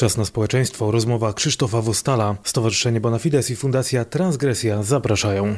Czas na społeczeństwo. Rozmowa Krzysztofa Wostala. Stowarzyszenie Bonafides i Fundacja Transgresja zapraszają.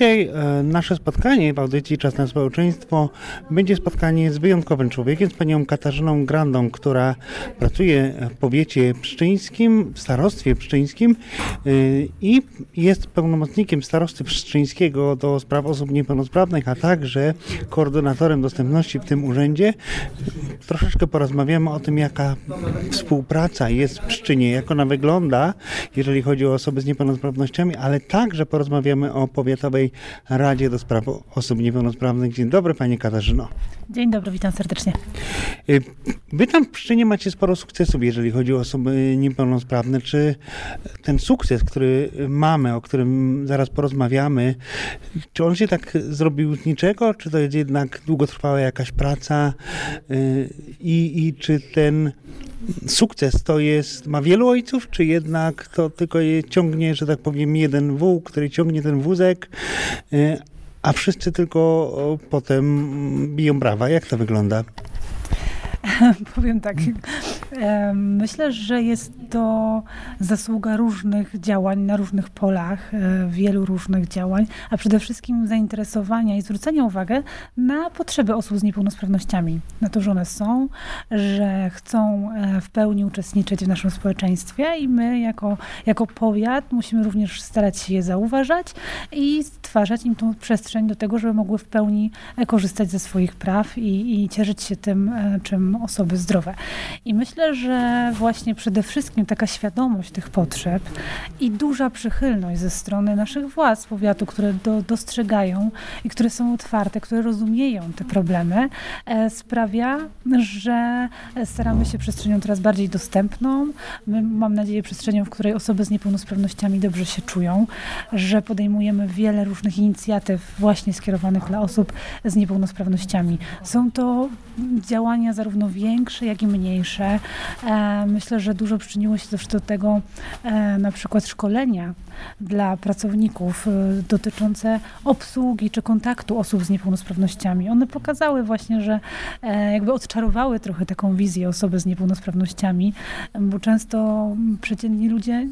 Dzisiaj e, nasze spotkanie w audycji Czas na Społeczeństwo będzie spotkanie z wyjątkowym człowiekiem, z panią Katarzyną Grandą, która pracuje w powiecie pszczyńskim, w starostwie pszczyńskim e, i jest pełnomocnikiem starosty pszczyńskiego do spraw osób niepełnosprawnych, a także koordynatorem dostępności w tym urzędzie. Troszeczkę porozmawiamy o tym, jaka współpraca jest w Pszczynie, jak ona wygląda, jeżeli chodzi o osoby z niepełnosprawnościami, ale także porozmawiamy o powiatowej Radzie do Spraw Osób Niepełnosprawnych. Dzień dobry Pani Katarzyno. Dzień dobry, witam serdecznie. Y, wy tam w Pszczynie macie sporo sukcesów, jeżeli chodzi o osoby niepełnosprawne. Czy ten sukces, który mamy, o którym zaraz porozmawiamy, czy on się tak zrobił z niczego, czy to jest jednak długotrwała jakaś praca y, i, i czy ten sukces to jest, ma wielu ojców, czy jednak to tylko je ciągnie, że tak powiem, jeden wół, który ciągnie ten wózek, a wszyscy tylko potem biją brawa. Jak to wygląda? Powiem tak. Myślę, że jest to zasługa różnych działań na różnych polach, e, wielu różnych działań, a przede wszystkim zainteresowania i zwrócenia uwagi na potrzeby osób z niepełnosprawnościami. Na to, że one są, że chcą e, w pełni uczestniczyć w naszym społeczeństwie i my jako, jako powiat musimy również starać się je zauważać i stwarzać im tą przestrzeń do tego, żeby mogły w pełni e, korzystać ze swoich praw i, i cieszyć się tym, czym osoby zdrowe. I myślę, że właśnie przede wszystkim taka świadomość tych potrzeb i duża przychylność ze strony naszych władz powiatu, które do, dostrzegają i które są otwarte, które rozumieją te problemy, e, sprawia, że staramy się przestrzenią coraz bardziej dostępną. My, mam nadzieję, przestrzenią, w której osoby z niepełnosprawnościami dobrze się czują, że podejmujemy wiele różnych inicjatyw właśnie skierowanych dla osób z niepełnosprawnościami. Są to działania zarówno większe, jak i mniejsze. E, myślę, że dużo przyczyniło się też do tego e, na przykład szkolenia dla pracowników e, dotyczące obsługi czy kontaktu osób z niepełnosprawnościami. One pokazały właśnie, że jakby odczarowały trochę taką wizję osoby z niepełnosprawnościami, bo często przeciętni ludzie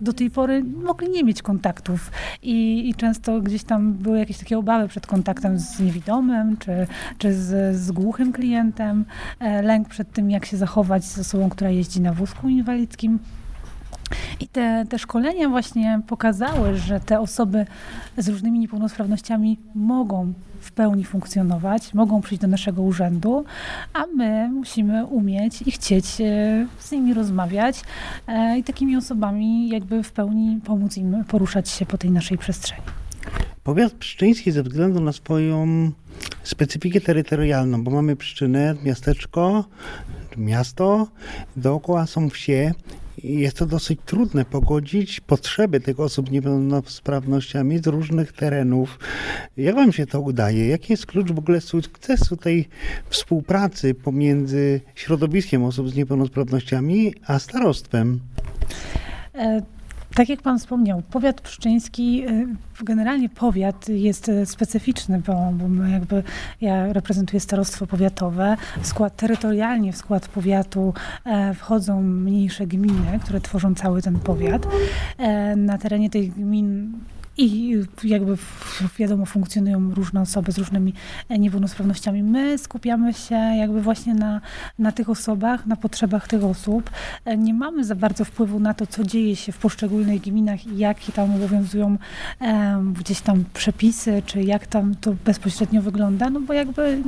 do tej pory mogli nie mieć kontaktów i, i często gdzieś tam były jakieś takie obawy przed kontaktem z niewidomym czy, czy z, z głuchym klientem, lęk przed tym, jak się zachować z osobą, która jeździ na wózku inwalidzkim. I te, te szkolenia właśnie pokazały, że te osoby z różnymi niepełnosprawnościami mogą w pełni funkcjonować, mogą przyjść do naszego urzędu, a my musimy umieć i chcieć e, z nimi rozmawiać e, i takimi osobami jakby w pełni pomóc im poruszać się po tej naszej przestrzeni. Powiat pszczyński ze względu na swoją specyfikę terytorialną, bo mamy Pszczynę, miasteczko, miasto, dookoła są wsie. Jest to dosyć trudne pogodzić potrzeby tych osób z niepełnosprawnościami z różnych terenów. Jak Wam się to udaje? Jaki jest klucz w ogóle sukcesu tej współpracy pomiędzy środowiskiem osób z niepełnosprawnościami a starostwem? E tak jak pan wspomniał, powiat pszczyński, y, generalnie powiat jest y, specyficzny, bo, bo jakby ja reprezentuję starostwo powiatowe. W skład terytorialnie, w skład powiatu e, wchodzą mniejsze gminy, które tworzą cały ten powiat. E, na terenie tych gmin i jakby wiadomo, funkcjonują różne osoby z różnymi e, niepełnosprawnościami. My skupiamy się jakby właśnie na, na tych osobach, na potrzebach tych osób. E, nie mamy za bardzo wpływu na to, co dzieje się w poszczególnych gminach i jakie tam obowiązują gdzieś tam przepisy, czy jak tam to bezpośrednio wygląda, no bo jakby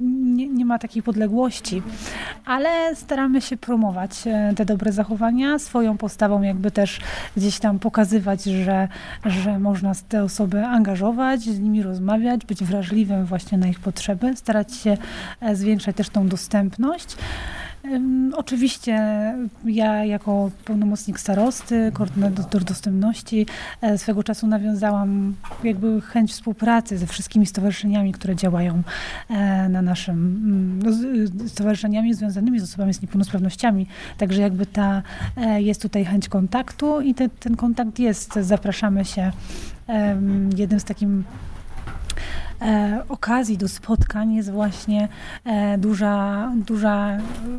nie, nie ma takiej podległości. Ale staramy się promować e, te dobre zachowania, swoją postawą jakby też gdzieś tam pokazywać, że że można te osoby angażować, z nimi rozmawiać, być wrażliwym właśnie na ich potrzeby, starać się e, zwiększać też tą dostępność. Oczywiście ja jako pełnomocnik starosty, koordynator dostępności e, swego czasu nawiązałam jakby chęć współpracy ze wszystkimi stowarzyszeniami, które działają e, na naszym, mm, no, stowarzyszeniami związanymi z osobami z niepełnosprawnościami. Także jakby ta, e, jest tutaj chęć kontaktu i te, ten kontakt jest. Zapraszamy się. Jednym z takim e, okazji do spotkań jest właśnie e, duża, duża,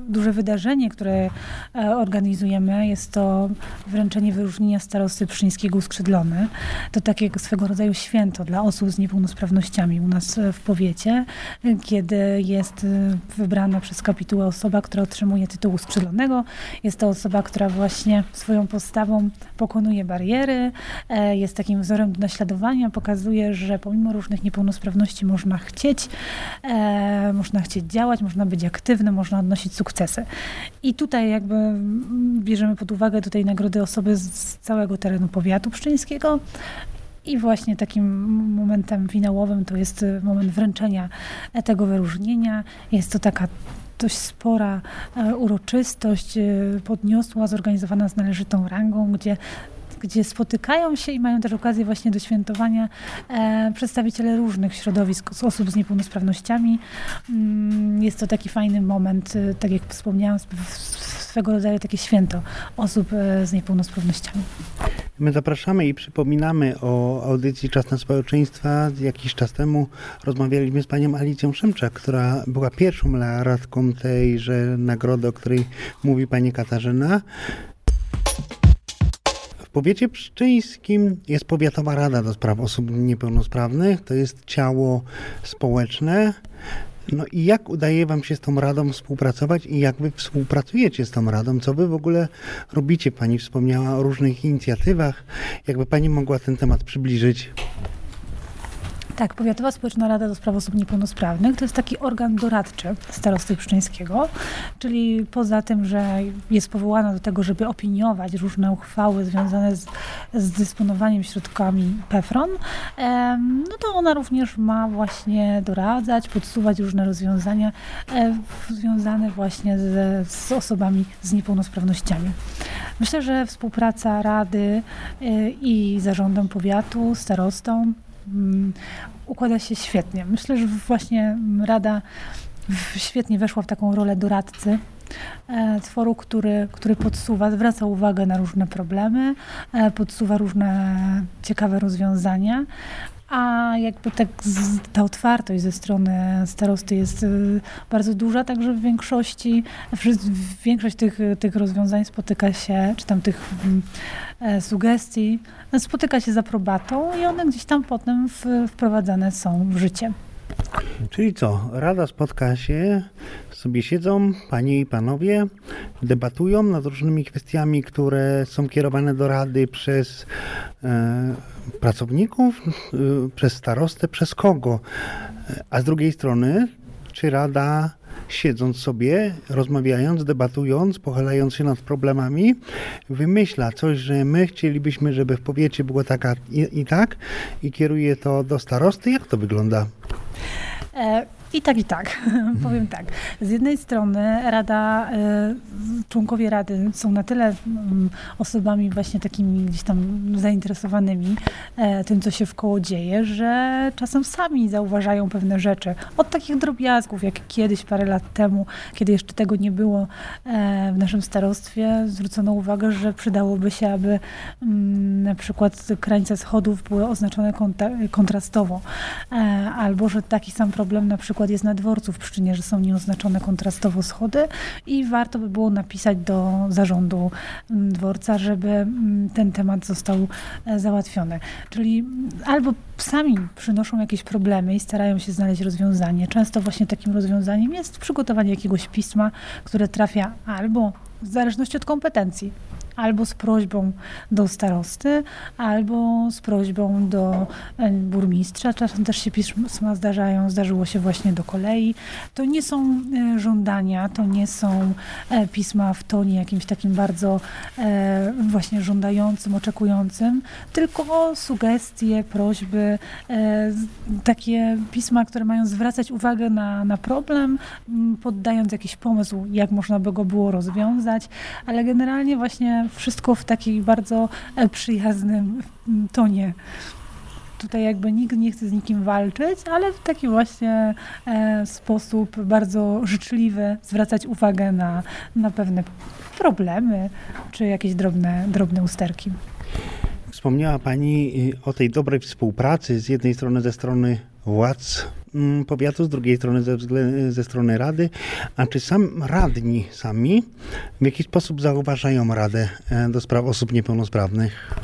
duże wydarzenie, które e, organizujemy. Jest to wręczenie wyróżnienia starosty Pszczyńskiego Uskrzydlony. To takie swego rodzaju święto dla osób z niepełnosprawnościami u nas w powiecie, kiedy jest e, wybrana przez kapitułę osoba, która otrzymuje tytuł uskrzydlonego. Jest to osoba, która właśnie swoją postawą pokonuje bariery, e, jest takim wzorem do naśladowania, pokazuje, że pomimo różnych niepełnosprawności niepełnosprawności można chcieć, e, można chcieć działać, można być aktywny, można odnosić sukcesy. I tutaj jakby bierzemy pod uwagę tutaj nagrody osoby z całego terenu powiatu pszczyńskiego, i właśnie takim momentem finałowym to jest moment wręczenia tego wyróżnienia. Jest to taka dość spora e, uroczystość, e, podniosła, zorganizowana z należytą rangą, gdzie gdzie spotykają się i mają też okazję właśnie do świętowania e, przedstawiciele różnych środowisk osób z niepełnosprawnościami. Mm, jest to taki fajny moment, e, tak jak wspomniałam, swego rodzaju takie święto osób e, z niepełnosprawnościami. My zapraszamy i przypominamy o audycji Czas na Społeczeństwa. Jakiś czas temu rozmawialiśmy z panią Alicją Szymczak, która była pierwszą laureatką tejże nagrody, o której mówi pani Katarzyna powiecie pszczyńskim jest Powiatowa Rada do Spraw Osób Niepełnosprawnych. To jest ciało społeczne. No i jak udaje Wam się z tą radą współpracować i jak Wy współpracujecie z tą radą? Co Wy w ogóle robicie? Pani wspomniała o różnych inicjatywach. Jakby Pani mogła ten temat przybliżyć? Tak, Powiatowa Społeczna Rada do Spraw Osób Niepełnosprawnych to jest taki organ doradczy starosty pszczyńskiego, czyli poza tym, że jest powołana do tego, żeby opiniować różne uchwały związane z, z dysponowaniem środkami PEFRON, no to ona również ma właśnie doradzać, podsuwać różne rozwiązania związane właśnie z, z osobami z niepełnosprawnościami. Myślę, że współpraca Rady e, i zarządem powiatu, starostą, układa się świetnie. Myślę, że właśnie Rada świetnie weszła w taką rolę doradcy e, tworu, który, który podsuwa, zwraca uwagę na różne problemy, e, podsuwa różne ciekawe rozwiązania, a jakby tak z, ta otwartość ze strony starosty jest y, bardzo duża, także w większości, większość tych, tych rozwiązań spotyka się, czy tam tych mm, e, sugestii, spotyka się z aprobatą i one gdzieś tam potem wprowadzane są w życie. Czyli co? Rada spotka się, sobie siedzą, panie i panowie, debatują nad różnymi kwestiami, które są kierowane do rady przez e, pracowników, e, przez starostę, przez kogo. A z drugiej strony, czy rada siedząc sobie, rozmawiając, debatując, pochylając się nad problemami, wymyśla coś, że my chcielibyśmy, żeby w powiecie było taka i, i tak i kieruje to do starosty. Jak to wygląda? E, I tak, i tak. Powiem tak. Z jednej strony Rada, e, członkowie Rady są na tyle mm, osobami właśnie takimi gdzieś tam zainteresowanymi e, tym, co się w koło dzieje, że czasem sami zauważają pewne rzeczy. Od takich drobiazgów, jak kiedyś, parę lat temu, kiedy jeszcze tego nie było w naszym starostwie, zwrócono uwagę, że przydałoby się, aby mm, na przykład krańce schodów były oznaczone kontrastowo, albo że taki sam problem na przykład jest na dworcu w Pszczynie, że są nieoznaczone kontrastowo schody i warto by było napisać do zarządu mm, dworca, żeby mm, ten temat został e, załatwiony. Czyli albo sami przynoszą jakieś problemy i starają się znaleźć rozwiązanie. Często właśnie takim rozwiązaniem jest przygotowanie jakiegoś pisma, które trafia albo w zależności od kompetencji albo z prośbą do starosty, albo z prośbą do e, burmistrza. Czasem też się pisma zdarzają, zdarzyło się właśnie do kolei. To nie są e, żądania, to nie są e, pisma w tonie jakimś takim bardzo właśnie żądającym, oczekującym, tylko sugestie, prośby, takie pisma, które mają zwracać uwagę na, na problem, poddając jakiś pomysł, jak można by go było rozwiązać, ale generalnie właśnie wszystko w takim bardzo e, przyjaznym m, tonie. Tutaj jakby nikt nie chce z nikim walczyć, ale w taki właśnie e, sposób bardzo życzliwy zwracać uwagę na, na pewne problemy czy jakieś drobne, drobne usterki. Wspomniała Pani y, o tej dobrej współpracy z jednej strony ze strony władz mm, powiatu, z drugiej strony ze, ze strony Rady. A czy sam radni sami w jakiś sposób zauważają Radę e, do spraw osób niepełnosprawnych?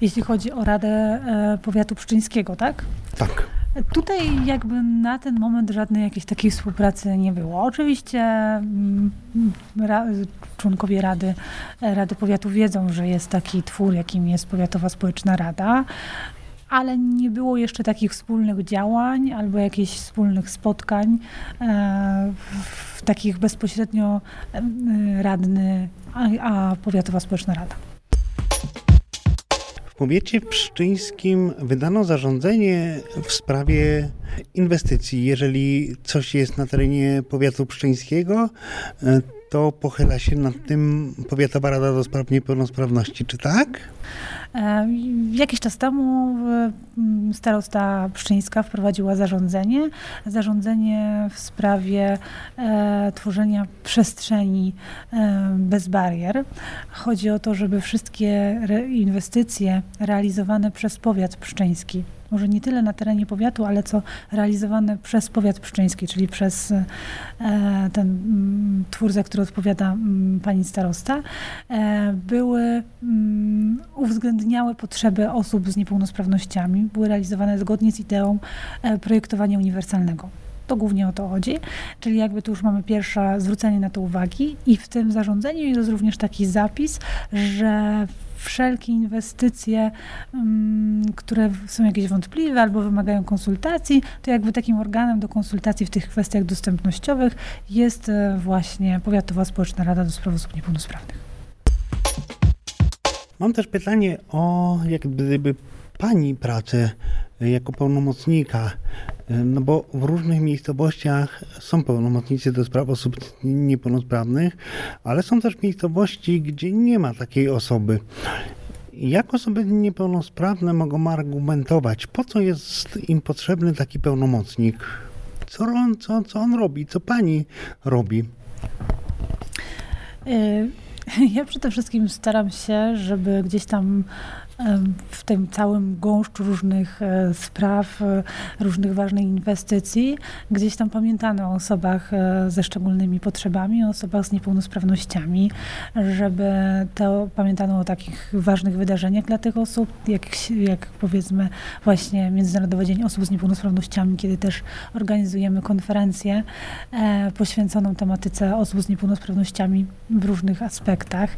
Jeśli chodzi o Radę e, Powiatu Pszczyńskiego, tak? Tak. Tutaj jakby na ten moment żadnej jakiejś takiej współpracy nie było. Oczywiście mm, ra, członkowie Rady, Rady Powiatu wiedzą, że jest taki twór, jakim jest Powiatowa Społeczna Rada, ale nie było jeszcze takich wspólnych działań albo jakichś wspólnych spotkań e, w, takich bezpośrednio e, radny, a, a Powiatowa Społeczna Rada. W powiecie pszczyńskim wydano zarządzenie w sprawie inwestycji. Jeżeli coś jest na terenie powiatu pszczyńskiego, e, to pochyla się nad tym Powiatowa Rada do Spraw Niepełnosprawności. Czy tak? E, Jakiś czas temu e, m, starosta Pszczyńska wprowadziła zarządzenie, zarządzenie w sprawie e, tworzenia przestrzeni e, bez barier. Chodzi o to, żeby wszystkie inwestycje realizowane przez powiat pszczyński, może nie tyle na terenie powiatu, ale co realizowane przez powiat pszczyński, czyli przez e, ten mm, twór, za który odpowiada mm, pani starosta, e, były mm, uwzględniały potrzeby osób z niepełnosprawnościami, były realizowane zgodnie z ideą e, projektowania uniwersalnego. To głównie o to chodzi, czyli jakby tu już mamy pierwsze zwrócenie na to uwagi i w tym zarządzeniu jest również taki zapis, że wszelkie inwestycje, mm, które są jakieś wątpliwe albo wymagają konsultacji, to jakby takim organem do konsultacji w tych kwestiach dostępnościowych jest e, właśnie Powiatowa Społeczna Rada do Spraw Osób Niepełnosprawnych. Mam też pytanie o jak gdyby Pani pracę jako pełnomocnika, no bo w różnych miejscowościach są pełnomocnicy do spraw osób niepełnosprawnych, ale są też miejscowości, gdzie nie ma takiej osoby. Jak osoby niepełnosprawne mogą argumentować, po co jest im potrzebny taki pełnomocnik? Co on, co, co on robi? Co pani robi? Y, Ja przede wszystkim staram się, żeby gdzieś tam w tym całym gąszczu różnych e, spraw, e, różnych ważnych inwestycji, gdzieś tam pamiętano o osobach e, ze szczególnymi potrzebami, o osobach z niepełnosprawnościami, żeby to pamiętano o takich ważnych wydarzeniach dla tych osób, jak, jak powiedzmy właśnie Międzynarodowy Dzień Osób z Niepełnosprawnościami, kiedy też organizujemy konferencję poświęconą tematyce osób z niepełnosprawnościami w różnych aspektach.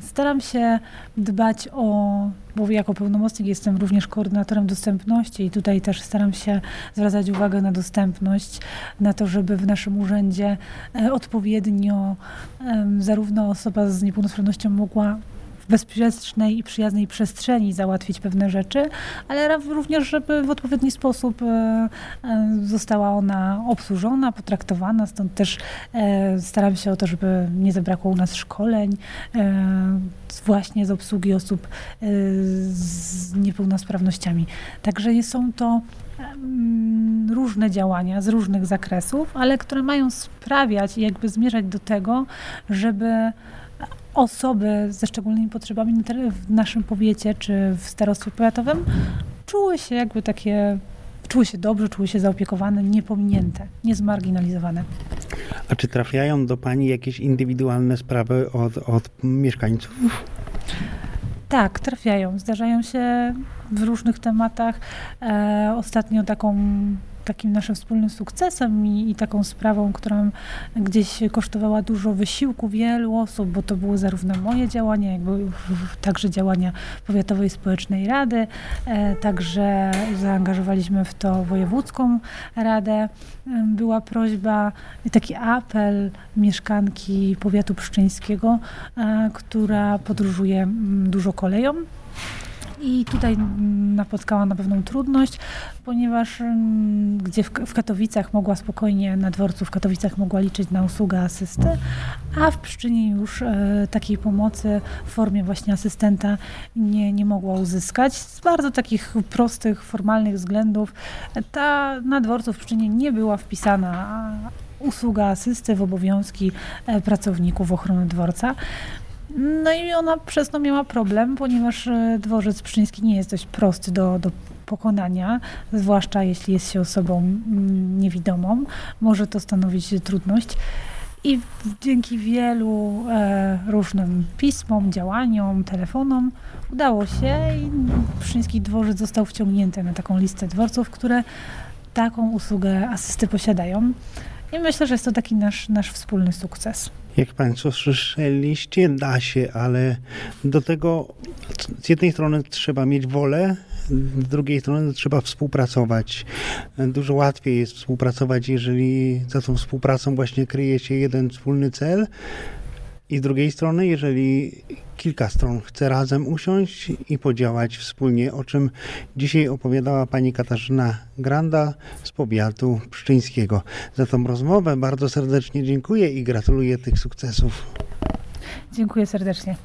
Staram się dbać o, bo jako pełnomocnik jestem również koordynatorem dostępności i tutaj też staram się zwracać uwagę na dostępność, na to, żeby w naszym urzędzie e, odpowiednio zarówno osoba z niepełnosprawnością mogła bezpiecznej i przyjaznej przestrzeni załatwić pewne rzeczy, ale również, żeby w odpowiedni sposób e, e, została ona obsłużona, potraktowana. Stąd też e, staram się o to, żeby nie zabrakło u nas szkoleń właśnie z obsługi osób z niepełnosprawnościami. Także są to em, różne działania z różnych zakresów, ale które mają sprawiać i jakby zmierzać do tego, żeby osoby ze szczególnymi potrzebami w naszym powiecie czy w starostwie powiatowym czuły się jakby takie, czuły się dobrze, czuły się zaopiekowane, niepominięte, niezmarginalizowane. A czy trafiają do Pani jakieś indywidualne sprawy od, od mieszkańców? Tak, trafiają. Zdarzają się w różnych tematach. E, ostatnio taką takim naszym wspólnym sukcesem i, i, taką sprawą, która gdzieś kosztowała dużo wysiłku wielu osób, bo to były zarówno moje działania, jakby także działania Powiatowej Społecznej Rady, e, także zaangażowaliśmy w to Wojewódzką Radę. Była prośba, taki apel mieszkanki powiatu pszczyńskiego, e, która podróżuje dużo koleją i tutaj napotkała na pewną trudność, ponieważ mm, gdzie w Katowicach mogła spokojnie, na dworcu w Katowicach mogła liczyć na usługę asysty, a w Pszczynie już e, takiej pomocy w formie właśnie asystenta nie, nie mogła uzyskać. Z bardzo takich prostych, formalnych względów ta na dworcu w Pszczynie nie była wpisana usługa asysty w obowiązki e, pracowników ochrony dworca. No i ona przez to miała problem, ponieważ e, dworzec pszczyński nie jest dość prosty do, do pokonania, zwłaszcza jeśli jest się osobą mm, niewidomą. Może to stanowić trudność. I dzięki wielu e, różnym pismom, działaniom, telefonom udało się i Pszczyński dworzec został wciągnięty na taką listę dworców, które taką usługę asysty posiadają. I myślę, że jest to taki nasz, nasz wspólny sukces. Jak Państwo słyszeliście, da się, ale do tego z jednej strony trzeba mieć wolę, z drugiej strony trzeba współpracować. Dużo łatwiej jest współpracować, jeżeli za tą współpracą właśnie kryje się jeden wspólny cel, i z drugiej strony, jeżeli kilka stron chce razem usiąść i podziałać wspólnie, o czym dzisiaj opowiadała pani Katarzyna Granda z powiatu pszczyńskiego. Za tą rozmowę bardzo serdecznie dziękuję i gratuluję tych sukcesów. Dziękuję serdecznie.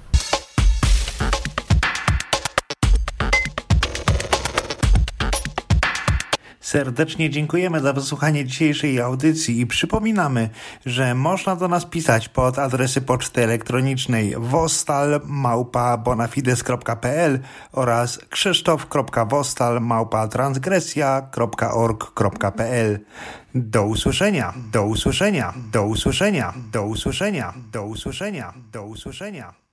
Serdecznie dziękujemy za wysłuchanie dzisiejszej audycji i przypominamy, że można do nas pisać pod adresy poczty elektronicznej wostal.bonafides.pl oraz krzysztof.wostal.transgresja.org.pl Do usłyszenia, do usłyszenia, do usłyszenia, do usłyszenia, do usłyszenia, do usłyszenia.